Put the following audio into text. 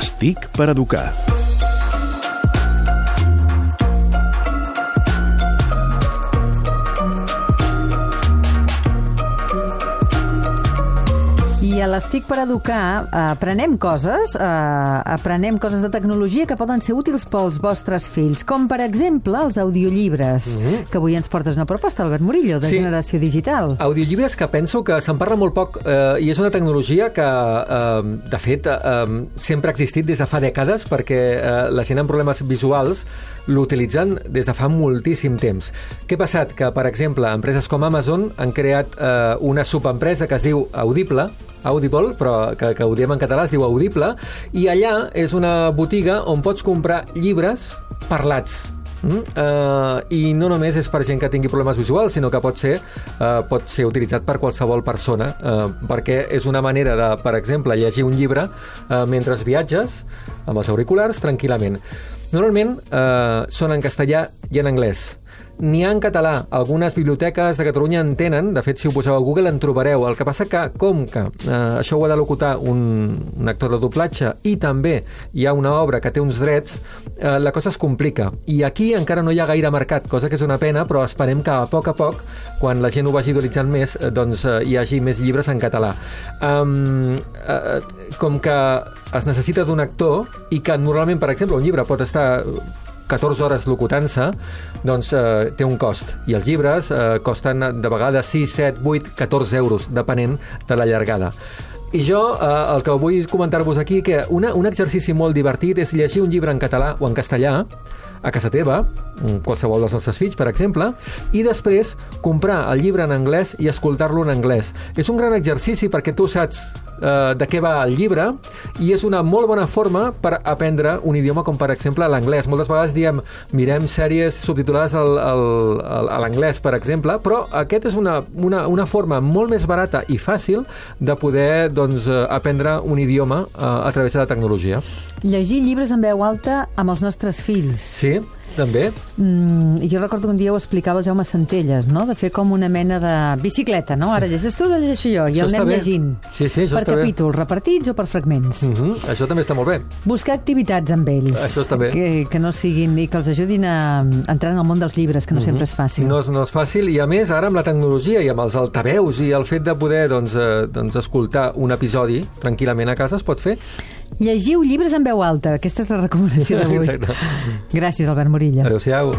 Les TIC per educar. I a l'Estic per Educar eh, aprenem coses, eh, aprenem coses de tecnologia que poden ser útils pels vostres fills, com per exemple els audiollibres, mm -hmm. que avui ens portes una proposta, Albert Murillo, de Sí. Generació Digital. Audiollibres que penso que se'n parla molt poc eh, i és una tecnologia que, eh, de fet, eh, sempre ha existit des de fa dècades perquè eh, la gent amb problemes visuals l'utilitzen des de fa moltíssim temps. Què ha passat? Que, per exemple, empreses com Amazon han creat eh, una subempresa que es diu Audible, Audible, però que, que ho diem en català, es diu Audible, i allà és una botiga on pots comprar llibres parlats. Mm? Uh, I no només és per gent que tingui problemes visuals, sinó que pot ser, uh, pot ser utilitzat per qualsevol persona, uh, perquè és una manera de, per exemple, llegir un llibre uh, mentre viatges, amb els auriculars, tranquil·lament. Normalment uh, són en castellà i en anglès. N'hi ha en català. Algunes biblioteques de Catalunya en tenen. De fet, si ho poseu a Google en trobareu. El que passa que, com que eh, això ho ha de locutar un, un actor de doblatge i també hi ha una obra que té uns drets, eh, la cosa es complica. I aquí encara no hi ha gaire mercat, cosa que és una pena, però esperem que a poc a poc, quan la gent ho vagi utilitzant més, eh, doncs eh, hi hagi més llibres en català. Um, eh, com que es necessita d'un actor i que normalment, per exemple, un llibre pot estar 14 hores locutant-se, doncs eh, té un cost. I els llibres eh, costen de vegades 6, 7, 8, 14 euros, depenent de la llargada. I jo eh, el que vull comentar-vos aquí que una, un exercici molt divertit és llegir un llibre en català o en castellà a casa teva, mm, qualsevol dels nostres fills, per exemple, i després comprar el llibre en anglès i escoltar-lo en anglès. És un gran exercici perquè tu saps eh, de què va el llibre i és una molt bona forma per aprendre un idioma com, per exemple, l'anglès. Moltes vegades diem, mirem sèries subtitulades al, al, al, a l'anglès, per exemple, però aquest és una, una, una forma molt més barata i fàcil de poder doncs, eh, aprendre un idioma eh, a través de la tecnologia. Llegir llibres en veu alta amb els nostres fills. Sí, també. Mm, jo recordo que un dia ho explicava el Jaume Centelles, no? de fer com una mena de bicicleta, no? Ara llegeixes tu, ara llegeixo jo, i Això el anem bé. llegint. Sí, sí, això per està bé. capítols, repartits o per fragments. Uh -huh. Això també està molt bé. Buscar activitats amb ells. Això està bé. Que, que no siguin... i que els ajudin a entrar en el món dels llibres, que no sempre és fàcil. Mhm. No, no és fàcil, i a més, ara amb la tecnologia i amb els altaveus i el fet de poder doncs, eh, doncs, escoltar un episodi tranquil·lament a casa es pot fer. Llegiu llibres en veu alta. Aquesta és la recomanació d'avui. Gràcies, Albert Murillo. Adéu-siau.